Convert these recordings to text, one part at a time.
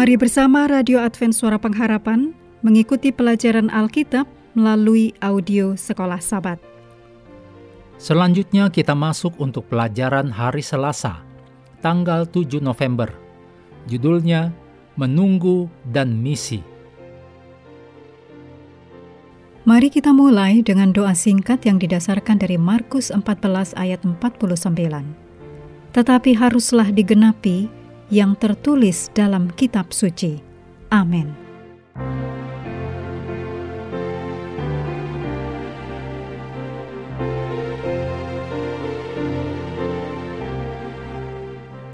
Mari bersama Radio Advent Suara Pengharapan mengikuti pelajaran Alkitab melalui audio Sekolah Sabat. Selanjutnya kita masuk untuk pelajaran hari Selasa, tanggal 7 November. Judulnya Menunggu dan Misi. Mari kita mulai dengan doa singkat yang didasarkan dari Markus 14 ayat 49. Tetapi haruslah digenapi yang tertulis dalam kitab suci. Amin.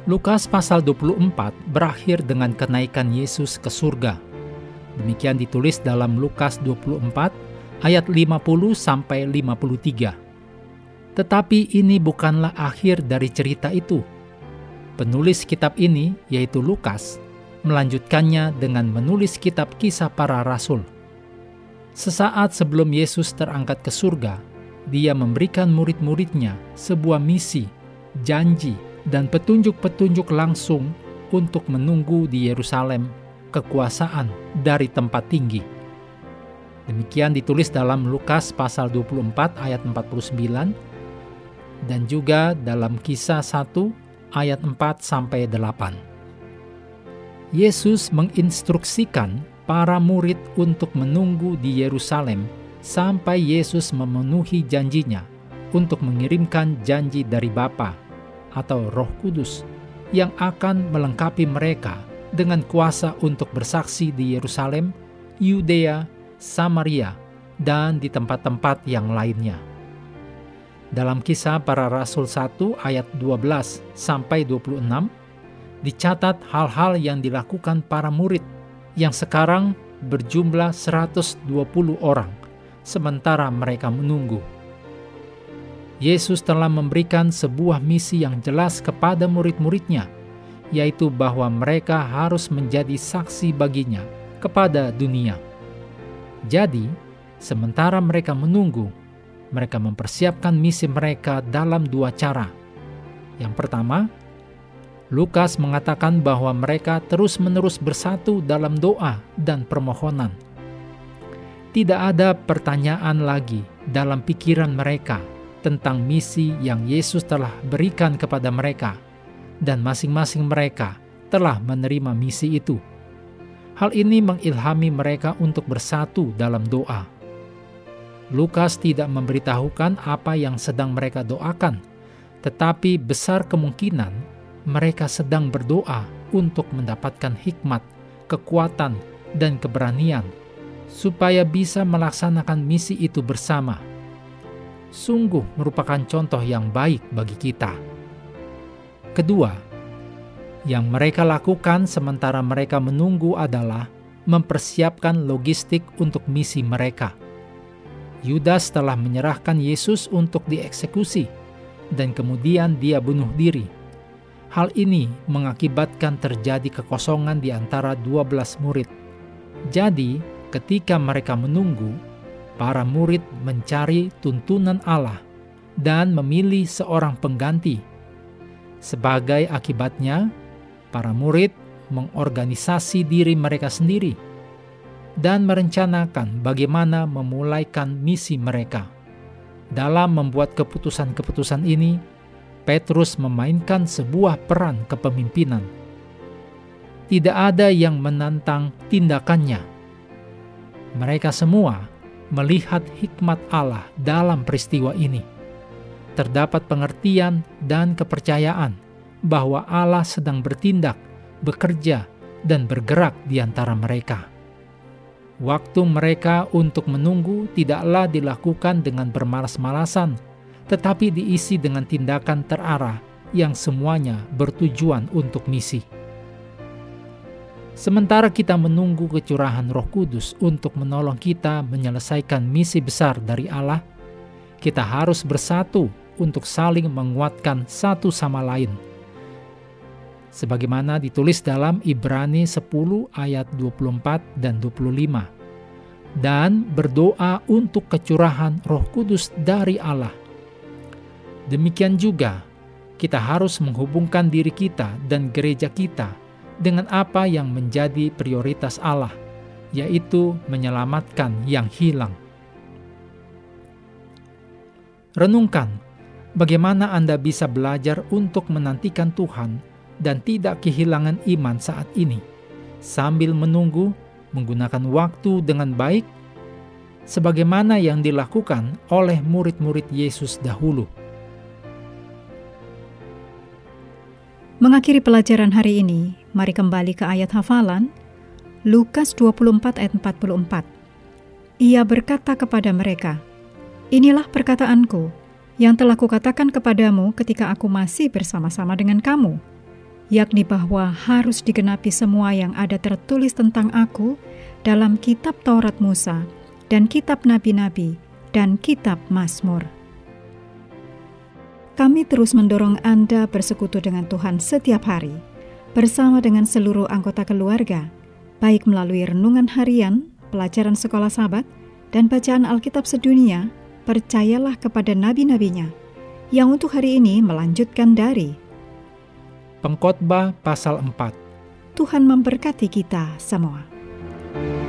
Lukas pasal 24 berakhir dengan kenaikan Yesus ke surga. Demikian ditulis dalam Lukas 24 ayat 50 sampai 53. Tetapi ini bukanlah akhir dari cerita itu Penulis kitab ini, yaitu Lukas, melanjutkannya dengan menulis kitab kisah para rasul. Sesaat sebelum Yesus terangkat ke surga, dia memberikan murid-muridnya sebuah misi, janji, dan petunjuk-petunjuk langsung untuk menunggu di Yerusalem kekuasaan dari tempat tinggi. Demikian ditulis dalam Lukas pasal 24 ayat 49 dan juga dalam kisah 1 ayat 4 sampai 8. Yesus menginstruksikan para murid untuk menunggu di Yerusalem sampai Yesus memenuhi janjinya untuk mengirimkan janji dari Bapa atau Roh Kudus yang akan melengkapi mereka dengan kuasa untuk bersaksi di Yerusalem, Yudea, Samaria, dan di tempat-tempat yang lainnya. Dalam kisah para rasul 1 ayat 12 sampai 26 dicatat hal-hal yang dilakukan para murid yang sekarang berjumlah 120 orang sementara mereka menunggu. Yesus telah memberikan sebuah misi yang jelas kepada murid-muridnya, yaitu bahwa mereka harus menjadi saksi baginya kepada dunia. Jadi, sementara mereka menunggu, mereka mempersiapkan misi mereka dalam dua cara. Yang pertama, Lukas mengatakan bahwa mereka terus-menerus bersatu dalam doa dan permohonan. Tidak ada pertanyaan lagi dalam pikiran mereka tentang misi yang Yesus telah berikan kepada mereka, dan masing-masing mereka telah menerima misi itu. Hal ini mengilhami mereka untuk bersatu dalam doa Lukas tidak memberitahukan apa yang sedang mereka doakan, tetapi besar kemungkinan mereka sedang berdoa untuk mendapatkan hikmat, kekuatan, dan keberanian supaya bisa melaksanakan misi itu bersama. Sungguh merupakan contoh yang baik bagi kita. Kedua, yang mereka lakukan sementara mereka menunggu adalah mempersiapkan logistik untuk misi mereka Yudas telah menyerahkan Yesus untuk dieksekusi, dan kemudian dia bunuh diri. Hal ini mengakibatkan terjadi kekosongan di antara 12 murid. Jadi, ketika mereka menunggu, para murid mencari tuntunan Allah dan memilih seorang pengganti. Sebagai akibatnya, para murid mengorganisasi diri mereka sendiri dan merencanakan bagaimana memulaikan misi mereka. Dalam membuat keputusan-keputusan ini, Petrus memainkan sebuah peran kepemimpinan. Tidak ada yang menantang tindakannya. Mereka semua melihat hikmat Allah dalam peristiwa ini. Terdapat pengertian dan kepercayaan bahwa Allah sedang bertindak, bekerja, dan bergerak di antara mereka. Waktu mereka untuk menunggu tidaklah dilakukan dengan bermalas-malasan, tetapi diisi dengan tindakan terarah yang semuanya bertujuan untuk misi. Sementara kita menunggu kecurahan Roh Kudus untuk menolong kita menyelesaikan misi besar dari Allah, kita harus bersatu untuk saling menguatkan satu sama lain. Sebagaimana ditulis dalam Ibrani 10 ayat 24 dan 25 dan berdoa untuk kecurahan Roh Kudus dari Allah. Demikian juga, kita harus menghubungkan diri kita dan gereja kita dengan apa yang menjadi prioritas Allah, yaitu menyelamatkan yang hilang. Renungkan bagaimana Anda bisa belajar untuk menantikan Tuhan dan tidak kehilangan iman saat ini, sambil menunggu menggunakan waktu dengan baik, sebagaimana yang dilakukan oleh murid-murid Yesus dahulu. Mengakhiri pelajaran hari ini, mari kembali ke ayat hafalan Lukas 24 ayat 44. Ia berkata kepada mereka, Inilah perkataanku yang telah kukatakan kepadamu ketika aku masih bersama-sama dengan kamu, yakni bahwa harus digenapi semua yang ada tertulis tentang aku dalam kitab Taurat Musa dan kitab nabi-nabi dan kitab Mazmur. Kami terus mendorong Anda bersekutu dengan Tuhan setiap hari, bersama dengan seluruh anggota keluarga, baik melalui renungan harian, pelajaran sekolah sahabat, dan bacaan Alkitab sedunia, percayalah kepada nabi-nabinya, yang untuk hari ini melanjutkan dari Pengkhotbah pasal 4. Tuhan memberkati kita semua. thank you